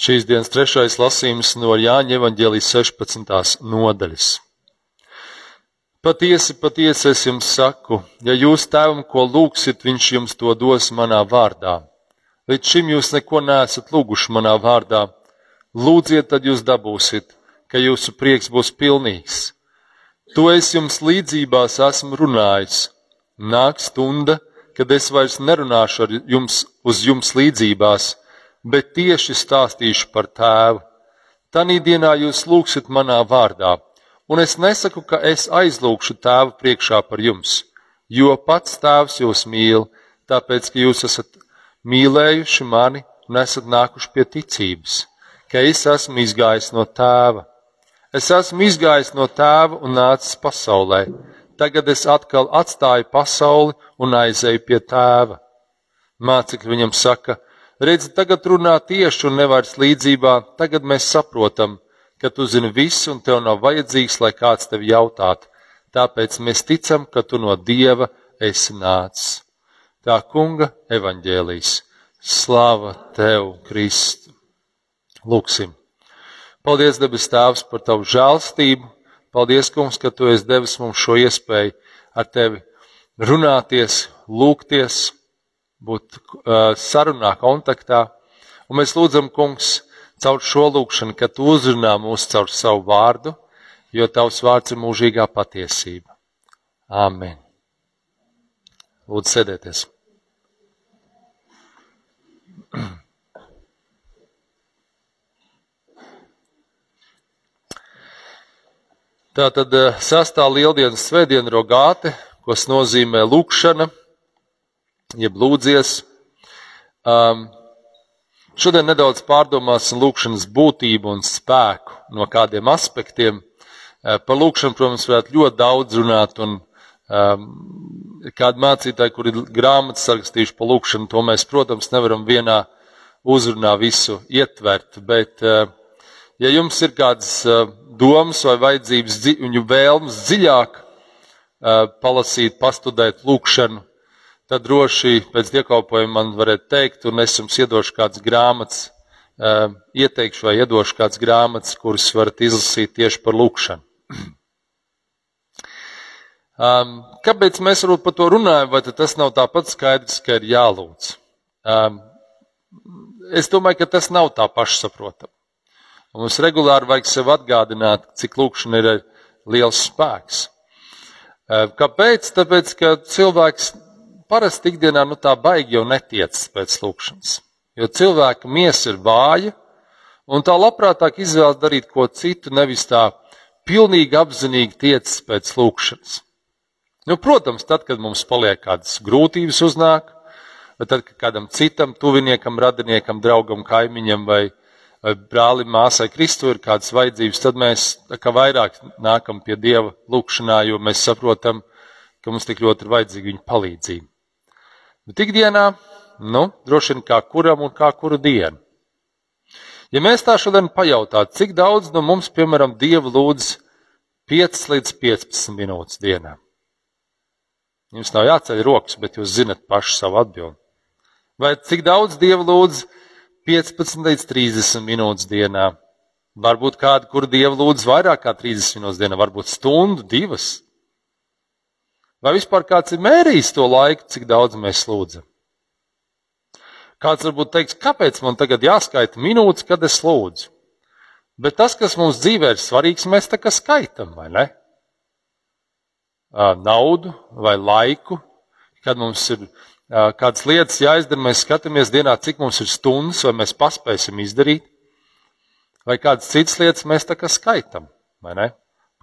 Šīs dienas trešais lasījums no Jāņa evaņģēlijas 16. nodaļas. Patiesi, patiesi es jums saku, ja jūs tēvam ko lūgsiet, viņš jums to dos manā vārdā. Līdz šim jūs neko neesat lūguši manā vārdā. Lūdziet, tad jūs dabūsiet, ka jūsu prieks būs pilnīgs. To es jums līdzībās esmu runājis. Nāk stunda, kad es vairs nerunāšu jums uz jums līdzībās, bet tieši stāstīšu par tēvu. Tanī dienā jūs lūgsiet manā vārdā Un es nesaku, ka es aizlūgšu tēvu priekšā par jums, jo pats tēvs jūs mīl, tāpēc, ka jūs esat mīlējuši mani un esat nākuši pie ticības, ka es esmu izgājis no tēva. Es esmu izgājis no tēva un nācis pasaulē. Tagad es atkal atstāju pasauli un aizēju pie tēva. Mācekļi viņam saka, redzi, tagad runā tieši un nevairs līdzībā, tagad mēs saprotam, ka tu zini visu un tev nav vajadzīgs, lai kāds tevi jautātu. Tāpēc mēs ticam, ka tu no Dieva esi nācis. Tā kunga evaņģēlīs. Slāva tev, Kristu! Lūksim! Paldies, debes Tēvs, par tavu žēlstību! Paldies, Kungs, ka tu esi devis mums šo iespēju ar tevi runāties, lūgties, būt uh, sarunā, kontaktā. Un mēs lūdzam, Kungs, caur šo lūkšanu, ka tu uzrunā mūs caur savu vārdu, jo tavs vārds ir mūžīgā patiesība. Āmen. Lūdzu, sēdieties. Tā tad eh, sastā lieldienas svētdiena rogāte, kas nozīmē lūkšana, jeb lūdzies. Um, Šodien nedaudz pārdomāsim lūkšanas būtību un spēku no kādiem aspektiem. Eh, par lūkšanu, protams, varētu ļoti daudz runāt, un um, kādi mācītāji, kuri ir grāmatas sarakstījuši par lūkšanu, to mēs, protams, nevaram vienā uzrunā visu ietvert. Bet, uh, ja jums ir kādas uh, domas vai vajadzības un vēlmes dziļāk uh, palasīt, pastudēt lūkšanu, tad droši pēc dievkalpojuma man varētu teikt, un es jums iedošu kādas grāmatas, ieteikšu vai iedošu kādas grāmatas, kuras varat izlasīt tieši par lūkšanu. Kāpēc mēs par to runājam, vai tas nav tāpat skaidrs, ka ir jālūdz? Es domāju, ka tas nav tā pašsaprotami. Mums regulāri vajag sev atgādināt, cik lūkšana ir liels spēks. Kāpēc? Tāpēc, ka cilvēks parasti ikdienā nu, tā baigi jau netiecas pēc lūkšanas. Jo cilvēka miesa ir vāja, un tā labprātāk izvēlas darīt ko citu, nevis tā pilnīgi apzinīgi tiecas pēc lūkšanas. Nu, protams, tad, kad mums paliek kādas grūtības uznāk, vai tad, kad kādam citam, tuviniekam, radiniekam, draugam, kaimiņam vai, vai brālim, māsai Kristu ir kādas vajadzības, tad mēs kā vairāk nākam pie Dieva lūkšanā, jo mēs saprotam, ka mums tik ļoti ir vajadzīga viņa palīdzība. Bet ikdienā, nu, droši vien kā kuram un kā kuru dienu. Ja mēs tā šodien pajautātu, cik daudz no mums, piemēram, Dievu lūdz 5 līdz 15 minūtes dienā, jums nav jāceļ rokas, bet jūs zinat pašu savu atbildi. Vai cik daudz Dievu lūdz 15 līdz 30 minūtes dienā? Varbūt kādu, kur Dievu lūdz vairāk kā 30 minūtes dienā, varbūt stundu, divas. Vai vispār kāds ir mērījis to laiku, cik daudz mēs lūdzam? Kāds varbūt teiks, kāpēc man tagad jāskaita minūtes, kad es lūdzu? Bet tas, kas mums dzīvē ir svarīgs, mēs tā kā skaitam, vai ne? Naudu vai laiku, kad mums ir kādas lietas jāizdara, mēs skatāmies dienā, cik mums ir stundas, vai mēs paspēsim izdarīt, vai kādas citas lietas mēs tā kā skaitam, vai ne?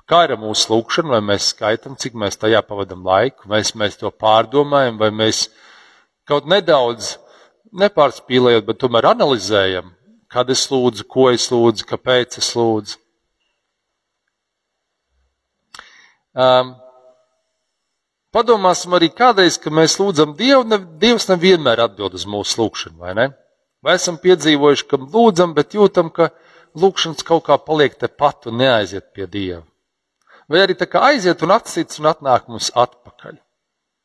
Kā ir ar mūsu lūkšanu, vai mēs skaitām, cik mēs tajā pavadām laiku, vai mēs to pārdomājam, vai mēs kaut nedaudz nepārspīlējot, bet tomēr analizējam, kad es lūdzu, ko es lūdzu, kāpēc es lūdzu. Um, padomāsim arī kādreiz, ka mēs lūdzam Dievu, ne, Dievs nevienmēr atbild uz mūsu lūgšanu, vai ne? Vai esam piedzīvojuši, ka lūdzam, bet jūtam, ka lūkšanas kaut kā paliek tepat un neaiziet pie Dieva vai arī tā kā aiziet un atsits un atnāk mums atpakaļ.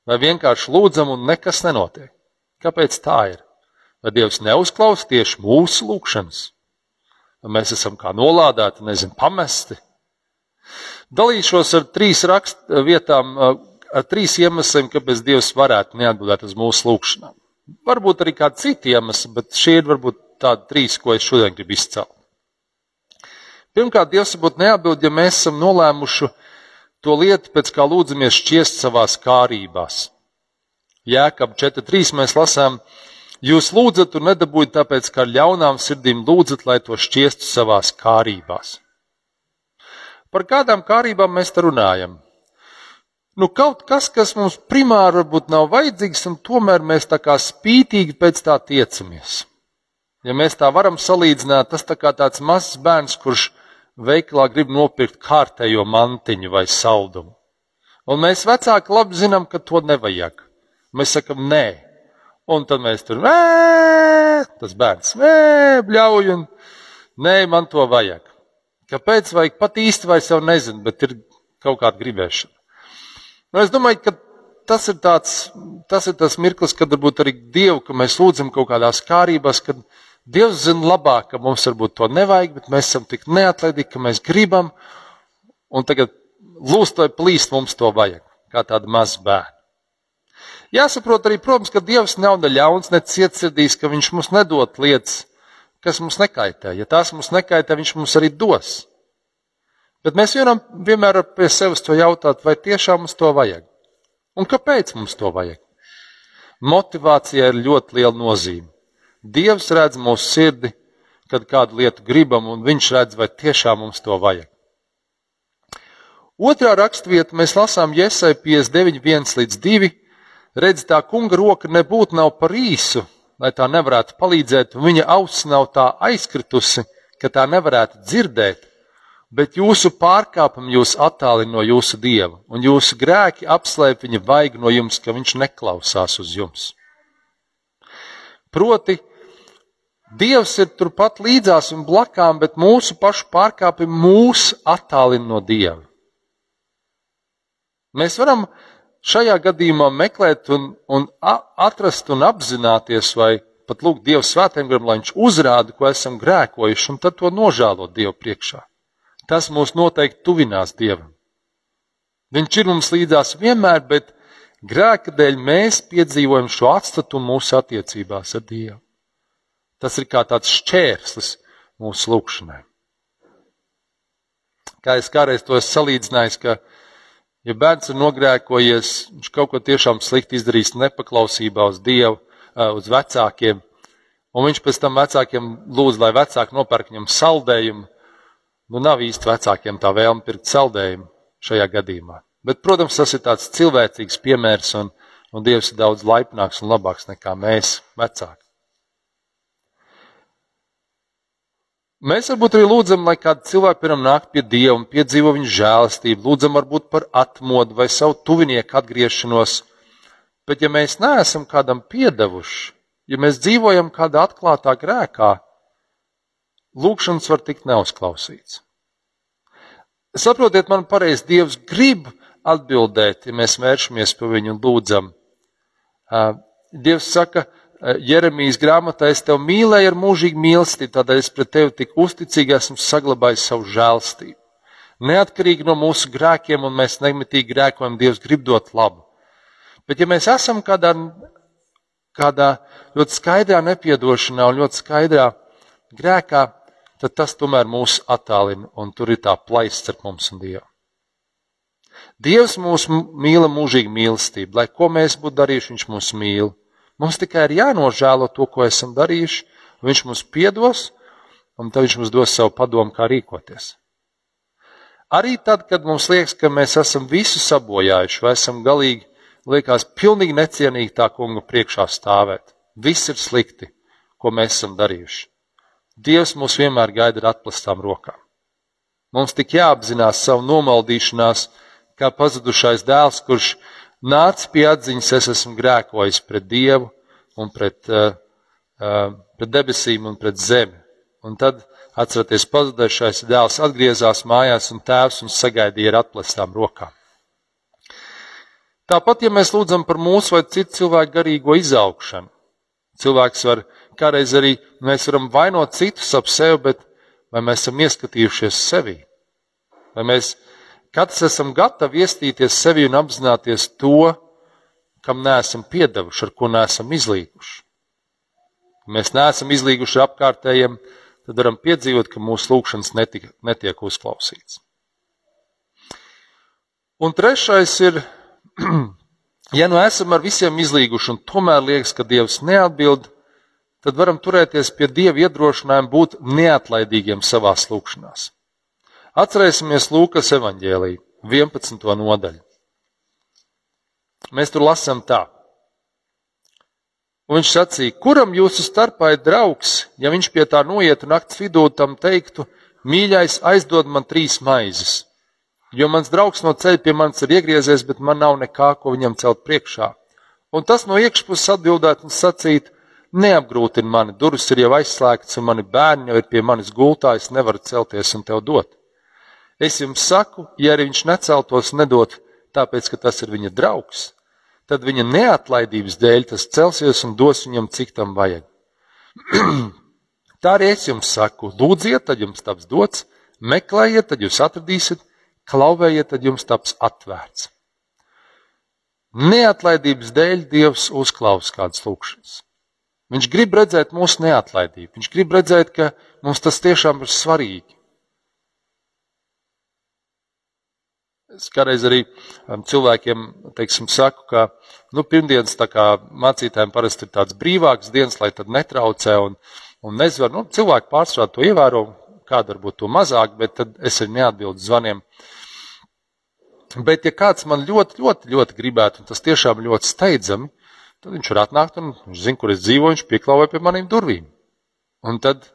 Vai vienkārši lūdzam un nekas nenotiek. Kāpēc tā ir? Vai Dievs neuzklaus tieši mūsu lūgšanas? Mēs esam kā nolādēti, nezinu, pamesti. Dalīšos ar trīs rakstu vietām, ar trīs iemesliem, kāpēc Dievs varētu neatbildēt uz mūsu lūgšanām. Varbūt arī kādi citi iemesli, bet šie ir varbūt tādi trīs, ko es šodien gribu izcelt. Pirmkārt, Dievs varbūt neatbild, ja mēs esam nolēmuši to lietu, pēc kā lūdzamies šķiest savās kārībās. Jēkab 4.3 mēs lasām, Jūs lūdzat un nedabūjat tāpēc, ka ar ļaunām sirdīm lūdzat, lai to šķiestu savās kārībās. Par kādām kārībām mēs te runājam? Nu, kaut kas, kas mums primāri varbūt nav vajadzīgs, un tomēr mēs tā kā spītīgi pēc tā tiecamies. Ja mēs tā varam salīdzināt, tas tā kā tāds mazs bērns, kurš veikalā grib nopirkt kārtējo mantiņu vai saldumu. Un mēs vecāki labi zinām, ka to nevajag. Mēs sakam, nē, Un tad mēs tur nē, tas bērns bļauj, un nē, man to vajag. Kāpēc vajag pat īsti vairs jau nezinu, bet ir kaut kāda gribēšana. Nu, es domāju, ka tas ir, tāds, tas ir tas mirklis, kad varbūt arī Dievu, ka mēs lūdzam kaut kādās kārībās, kad Dievs zina labāk, ka mums varbūt to nevajag, bet mēs esam tik neatlaidīgi, ka mēs gribam, un tagad lūst vai plīst mums to vajag, kā tāda maza bērna. Jāsaprot arī, protams, ka Dievs nav ne ļauns, ne cietsirdīgs, ka Viņš mums nedod lietas, kas mums nekaitē. Ja tās mums nekaitē, Viņš mums arī dos. Bet mēs varam vienmēr pie sevis to jautāt, vai tiešām mums to vajag? Un kāpēc mums to vajag? Motivācijai ir ļoti liela nozīme. Dievs redz mūsu sirdi, kad kādu lietu gribam, un Viņš redz, vai tiešām mums to vajag. Otrā raksturvieta mēs lasām Iesai 59, 1 līdz 2 Redz, tā kunga roka nebūtu nav par īsu, lai tā nevarētu palīdzēt, un viņa auss nav tā aizkritusi, ka tā nevarētu dzirdēt, bet jūsu pārkāpumi jūs attālina no jūsu dieva, un jūsu grēki apslēp viņa vaigu no jums, ka viņš neklausās uz jums. Proti, Dievs ir turpat līdzās un blakām, bet mūsu pašu pārkāpumi mūs attālina no Dieva. Mēs varam šajā gadījumā meklēt un, un atrast un apzināties, vai pat lūgt Dievu svētiem garam, lai viņš uzrāda, ko esam grēkojuši, un tad to nožēlot Dievu priekšā. Tas mūs noteikti tuvinās Dievam. Viņš ir mums līdzās vienmēr, bet grēka dēļ mēs piedzīvojam šo atstatumu mūsu attiecībās ar Dievu. Tas ir kā tāds šķērslis mūsu lūgšanai. Kā es kādreiz to esmu salīdzinājis, ka Ja bērns ir nogrēkojies, viņš kaut ko tiešām slikti izdarījis nepaklausībā uz Dievu, uz vecākiem, un viņš pēc tam vecākiem lūdz, lai vecāki nopērk viņam saldējumu, nu nav īsti vecākiem tā vēlme pirkt saldējumu šajā gadījumā. Bet, protams, tas ir tāds cilvēcīgs piemērs, un, un Dievs ir daudz laipnāks un labāks nekā mēs, vecāki. Mēs varbūt arī lūdzam, lai kāds cilvēks piemēram nāk pie Dieva un piedzīvo viņa žēlastību, lūdzam varbūt par atmodu vai savu tuvinieku atgriešanos. Bet ja mēs neesam kādam piedevuši, ja mēs dzīvojam kādā atklātā grēkā, lūgšanas var tikt neuzklausīts. Saprotiet, man pareizi, Dievs grib atbildēt, ja mēs vēršamies pie viņu un lūdzam. Dievs saka, ka Jeremijas grāmatā es tevi mīlēju ar mūžīgu mīlestību, tādēļ es pret tevi tik uzticīgi esmu saglabājis savu žēlstību. Neatkarīgi no mūsu grēkiem, un mēs nemitīgi grēkojam, Dievs grib dot labu. Bet, ja mēs esam kādā, kādā ļoti skaidrā nepiedošanā un ļoti skaidrā grēkā, tad tas tomēr mūs attālina, un tur ir tā plaisa starp mums un Dievu. Dievs mūs mīla mūžīgi mīlestību, lai ko mēs būtu darījuši, Viņš mūs mīl. Mums tikai ir jānožēlo to, ko esam darījuši, viņš mums piedos, un tad viņš mums dos savu padomu, kā rīkoties. Arī tad, kad mums liekas, ka mēs esam visu sabojājuši, vai esam galīgi, liekas, pilnīgi necienīgi tā kunga priekšā stāvēt. Viss ir slikti, ko mēs esam darījuši. Dievs mūs vienmēr gaida ar atklātām rokām. Mums tik jāapzinās savu nomaldīšanās, kā pazudušais dēls, kurš nāc pie atziņas, es esmu grēkojis pret Dievu un pret, uh, uh, pret debesīm un pret zemi. Un tad, atcerieties, pazudējušais dēls atgriezās mājās un tēvs un sagaidīja ar atklātām rokām. Tāpat, ja mēs lūdzam par mūsu vai citu cilvēku garīgo izaugšanu, cilvēks var kādreiz arī mēs varam vainot citus ap sevi, bet vai mēs esam ieskatījušies sevi, vai mēs katrs esam gatavi iestīties sevi un apzināties to, kam neesam piedevuši, ar ko neesam izlīguši. Ja mēs neesam izlīguši apkārtējiem, tad varam piedzīvot, ka mūsu lūgšanas netika, netiek uzklausīts. Un trešais ir, ja nu esam ar visiem izlīguši un tomēr liekas, ka Dievs neatbild, tad varam turēties pie Dieva iedrošinājuma būt neatlaidīgiem savā lūgšanās. Atcerēsimies Lūkas evanģēlī, 11. nodaļu. Mēs tur lasām tā. Un viņš sacīja, kuram jūsu starpā ir draugs, ja viņš pie tā noiet un naktas vidū tam teiktu, mīļais, aizdod man trīs maizes, jo mans draugs no ceļa pie manis ir iegriezies, bet man nav nekā, ko viņam celt priekšā. Un tas no iekšpuses atbildēt un sacīt, neapgrūtina mani, durvis ir jau aizslēgtas, un mani bērni jau ir pie manis gultā, es nevaru celties un tev dot. Es jums saku, ja arī viņš neceltos nedot, tāpēc, ka tas ir viņa draugs, tad viņa neatlaidības dēļ tas celsies un dos viņam, cik tam vajag. Tā arī es jums saku, lūdziet, tad jums taps dots, meklējiet, tad jūs atradīsiet, klauvējiet, tad jums taps atvērts. Neatlaidības dēļ Dievs uzklaus kādas lūkšanas. Viņš grib redzēt mūsu neatlaidību. Viņš grib redzēt, ka mums tas tiešām ir svarīgi. Es kādreiz arī um, cilvēkiem teiksim, saku, ka nu, pirmdienas mācītājiem parasti ir tāds brīvāks dienas, lai tad netraucē. Un, un nezvar, nu, cilvēki pārsvarā to ievēro, kāda varbūt to mazāk, bet tad es arī neatbildu zvaniem. Bet, ja kāds man ļoti, ļoti, ļoti gribētu, un tas tiešām ļoti steidzami, Tad viņš var atnākt un viņš zina, kur es dzīvoju, viņš pieklāvoja pie maniem durvīm. Un tad,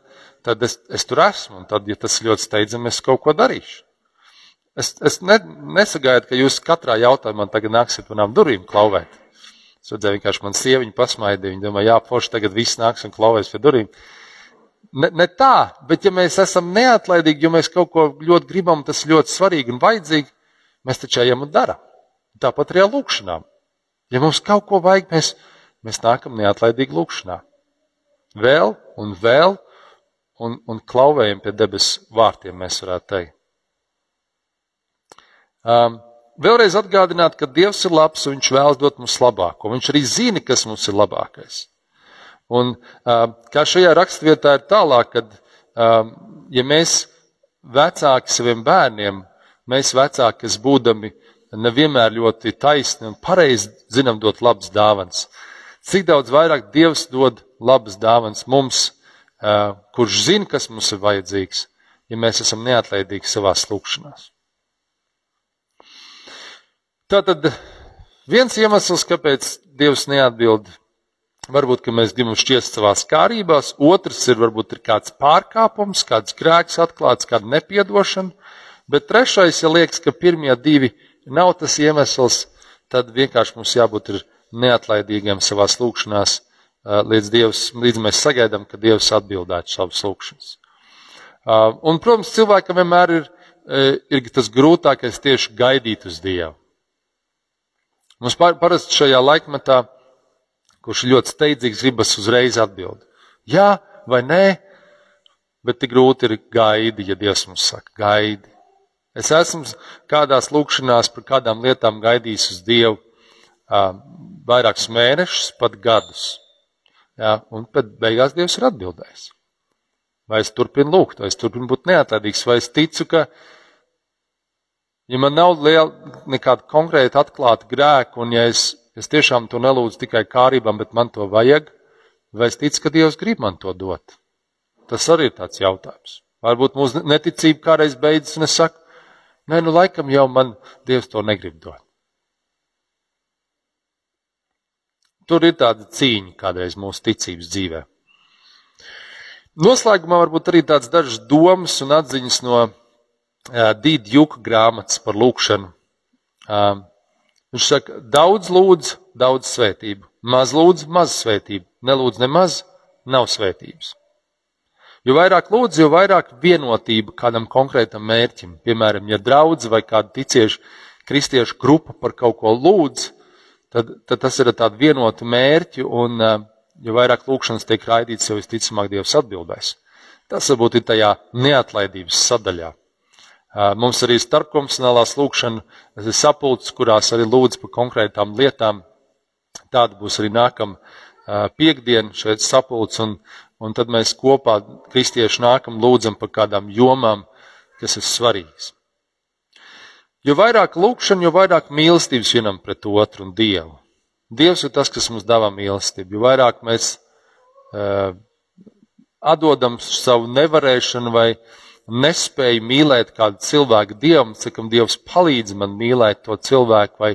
tad es, es tur esmu, un tad, ja tas ļoti steidzami, es kaut ko darīšu. Es, es ne, nesagaidu, ka jūs katrā jautājumā tagad nāksiet manām durvīm klauvēt. Es redzēju, vienkārši man sieviņa pasmaidīja, viņa domā, jā, poši tagad viss nāks un klauvēs pie durvīm. Ne, ne tā, bet ja mēs esam neatlaidīgi, jo mēs kaut ko ļoti gribam, tas ļoti svarīgi un vajadzīgi, mēs taču ejam un darām. Tāpat arī ar lūkšanām. Ja mums kaut ko vajag, mēs, mēs nākam neatlaidīgi lūkšanā. Vēl un vēl, un, un klauvējam pie debesu vārtiem, mēs varētu teikt. Um, vēlreiz atgādināt, ka Dievs ir labs un Viņš vēlas dot mums labāko. Viņš arī zina, kas mums ir labākais. Un um, kā šajā raksturvietā ir tālāk, kad um, ja mēs vecāki saviem bērniem, mēs vecāki, kas būdami nevienmēr ļoti taisni un pareizi zinām dot labas dāvanas. Cik daudz vairāk Dievs dod labas dāvanas mums, kurš zina, kas mums ir vajadzīgs, ja mēs esam neatlaidīgi savā lūkšanās. Tātad viens iemesls, kāpēc Dievs neatbild, varbūt, ka mēs gribam šķiest savā kārībās, otrs ir varbūt ir kāds pārkāpums, kāds grēks atklāts, kāda nepiedošana, bet trešais, ja liekas, ka pirmie divi nav tas iemesls, tad vienkārši mums jābūt neatlaidīgiem savā lūkšanās, līdz, Dievs, līdz mēs sagaidām, ka Dievs atbildētu savas lūkšanas. Un, protams, cilvēkam vienmēr ir, ir tas grūtākais tieši gaidīt uz Dievu. Mums parasti šajā laikmetā, kurš ļoti steidzīgs, gribas uzreiz atbildēt. Jā vai nē, bet tik grūti ir gaidi, ja Dievs mums saka, gaidi. Es esmu kādās lūkšanās par kādām lietām gaidījis uz Dievu vairākus mēnešus, pat gadus. Ja, un pēc beigās Dievs ir atbildējis. Vai es turpinu lūgt, vai es turpinu būt neatlaidīgs, vai es ticu, ka, ja man nav liela, nekāda konkrēta atklāta grēka, un ja es, es tiešām to nelūdzu tikai kārībām, bet man to vajag, vai es ticu, ka Dievs grib man to dot? Tas arī ir tāds jautājums. Varbūt mūsu neticība kādreiz beidzas, un es saku, Nē, nu laikam jau man Dievs to negrib dot. Tur ir tāda cīņa kādreiz mūsu ticības dzīvē. Noslēgumā varbūt arī tāds dažas domas un atziņas no Dīda Juka grāmatas par lūkšanu. Uh, viņš saka, daudz lūdz, daudz svētību, maz lūdz, maz svētību, nelūdz nemaz, nav svētības. Jo vairāk lūdzu, jo vairāk vienotība kādam konkrētam mērķim. Piemēram, ja draudz vai kāda ticieša kristiešu grupa par kaut ko lūdz, tad, tad tas ir tādu vienotu mērķi, un jo vairāk lūkšanas tiek raidīts, jo visticamāk Dievs atbildēs. Tas varbūt ir tajā neatlaidības sadaļā. Mums arī starpkonfesionālās lūkšanas sapulces, kurās arī lūdz par konkrētām lietām. Tāda būs arī nākamā piekdiena šeit sapulce, un, un tad mēs kopā kristieši nākam lūdzam par kādām jomām, kas ir svarīgas. Jo vairāk lūkšana, jo vairāk mīlestības vienam pret otru un Dievu. Dievs ir tas, kas mums dāvā mīlestību. Jo vairāk mēs uh, atdodam savu nevarēšanu vai nespēju mīlēt kādu cilvēku dievam, cikam Dievs palīdz man mīlēt to cilvēku, vai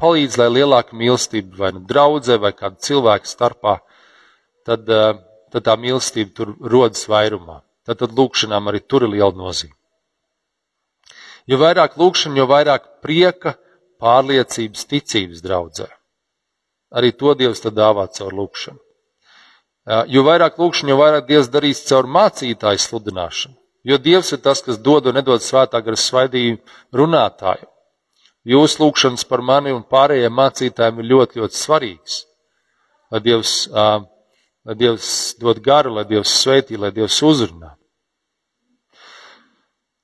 palīdz, lai lielāka mīlestība vai nu draudzē, vai kāda cilvēka starpā, tad, uh, tad tā mīlestība tur rodas vairumā. Tad, tad lūkšanām arī tur ir liela nozīme. Jo vairāk lūkšana, jo vairāk prieka, pārliecības, ticības draudzē. Arī to Dievs tad dāvā caur lūkšanu. Jo vairāk lūkšana, jo vairāk Dievs darīs caur mācītāju sludināšanu. Jo Dievs ir tas, kas dod un nedod svētā gara svaidījumu runātāju. Jūsu lūkšanas par mani un pārējiem mācītājiem ir ļoti, ļoti svarīgs. Lai Dievs, lai Dievs dod garu, lai Dievs sveitī, lai Dievs uzrunā.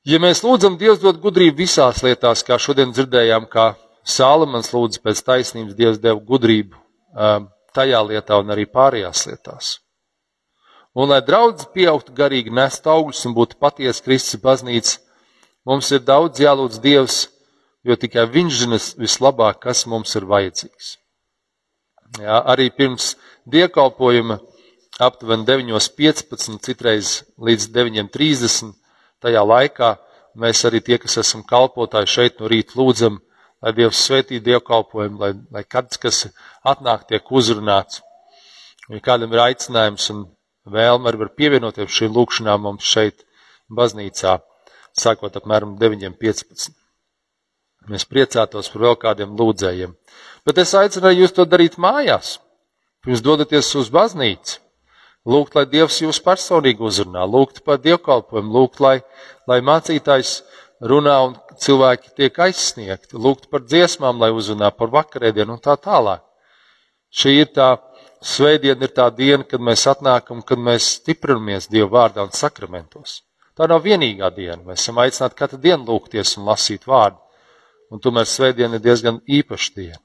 Ja mēs lūdzam, Dievs dod gudrību visās lietās, kā šodien dzirdējām, kā Sālamans lūdza pēc taisnības, Dievs deva gudrību tajā lietā un arī pārējās lietās. Un, lai draudzes pieaugtu garīgi, nest augļus un būtu patiesa Kristus baznīca, mums ir daudz jālūdz Dievs, jo tikai Viņš zina vislabāk, kas mums ir vajadzīgs. Jā, arī pirms diekalpojuma aptuveni 9.15, citreiz līdz 9.30. tajā laikā mēs arī tie, kas esam kalpotāji šeit no rīta lūdzam, lai Dievs svētī dievkalpojumu, lai, lai kāds, kas atnāk, tiek uzrunāts. Ja kādam ir aicinājums un vēlme arī var pievienoties šīm lūkšanām mums šeit, baznīcā, sākot apmēram 9.15. Mēs priecātos par vēl kādiem lūdzējiem. Bet es aicinu jūs to darīt mājās. Pirms dodaties uz baznīcu, lūgt, lai Dievs jūs personīgi uzrunā, lūgt par dievkalpojumu, lūgt, lai, lai mācītājs runā un cilvēki tiek aizsniegti, lūgt par dziesmām, lai uzrunā par vakarēdienu un tā tālāk. Šī ir tā Svētdiena ir tā diena, kad mēs atnākam, kad mēs stiprinamies Dieva vārdā un sakramentos. Tā nav vienīgā diena. Mēs esam aicināti katru dienu lūgties un lasīt vārdu. Un tomēr Svētdiena ir diezgan īpaša diena.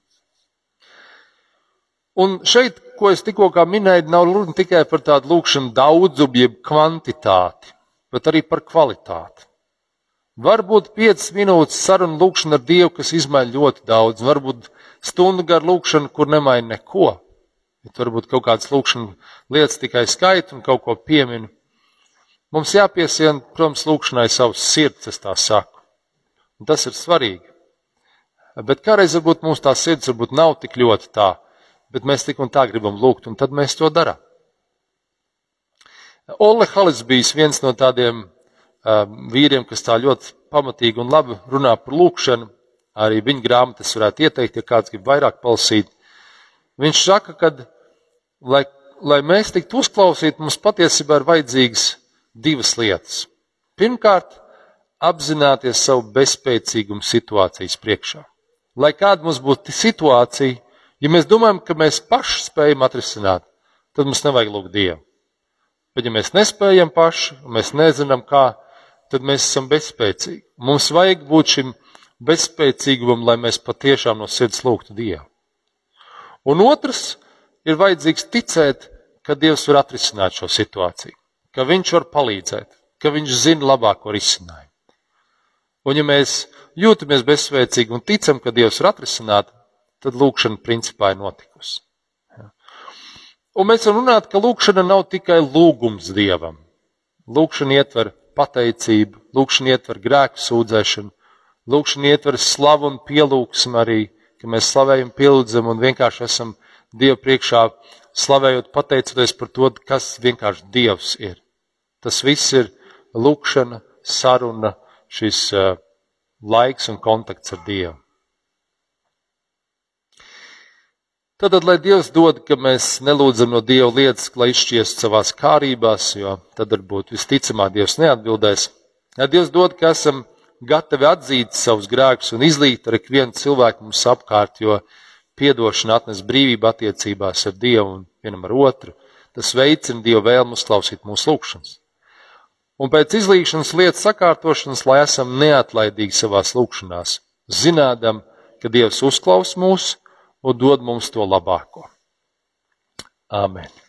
Un šeit, ko es tikko minēju, nav runa tikai par tādu lūkšanu daudzumu, jeb kvantitāti, bet arī par kvalitāti. Varbūt 5 minūtes saruna lūkšana ar Dievu, kas izmaina ļoti daudz, varbūt stundu gar lūkšanu, kur nemaina neko. Bet varbūt kaut kādas lūkšanas lietas tikai skaita un kaut ko pieminu. Mums jāpiesien, protams, lūkšanai savs sirds, es tā saku. Un tas ir svarīgi. Bet kādreiz varbūt mums tā sirds varbūt nav tik ļoti tā, bet mēs tik un tā gribam lūgt, un tad mēs to darām. Olle Halis bija viens no tādiem uh, vīriem, kas tā ļoti pamatīgi un labi runā par lūkšanu. Arī viņa grāmatas varētu ieteikt, ja kāds grib vairāk palasīt. Viņš saka, ka lai, lai mēs tiktu uzklausīti, mums patiesībā ir vajadzīgas divas lietas. Pirmkārt, apzināties savu bezspēcīgumu situācijas priekšā. Lai kāda mums būtu situācija, ja mēs domājam, ka mēs paši spējam atrisināt, tad mums nevajag lūgt Dievu. Bet, ja mēs nespējam paši, mēs nezinām, kā, tad mēs esam bezspēcīgi. Mums vajag būt šim bezspēcīgumam, lai mēs patiešām no sirds lūgtu Dievu. Un otrs, ir vajadzīgs ticēt, ka Dievs var atrisināt šo situāciju, ka Viņš var palīdzēt, ka Viņš zina labāko risinājumu. Un, ja mēs jūtamies bezsvēcīgi un ticam, ka Dievs var atrisināt, tad lūkšana principā ir notikusi. Un mēs varam runāt, ka lūkšana nav tikai lūgums Dievam. Lūkšana ietver pateicību, lūkšana ietver grēku sūdzēšanu, lūkšana ietver slavu un pielūgsmu arī, ka mēs slavējam, pielūdzam un vienkārši esam Dievu priekšā, slavējot, pateicoties par to, kas vienkārši Dievs ir. Tas viss ir lūkšana, saruna, šis uh, laiks un kontakts ar Dievu. Tad, lai Dievs dod, ka mēs nelūdzam no Dieva lietas, lai izšķiestu savās kārībās, jo tad varbūt visticamāk Dievs neatbildēs. Ja Dievs dod, ka esam gatavi atzīt savus grēkus un izlīt ar ikvienu cilvēku mums apkārt, jo Piedošana atnes brīvību attiecībās ar Dievu un vienam ar otru. Tas veicina Dievu vēlmu uzklausīt mūsu lūgšanas. un pēc izlīšanas lietas sakārtošanas, lai esam neatlaidīgi savās lūgšanās, zinādam, ka Dievs uzklaus mūs un dod mums to labāko. Āmen!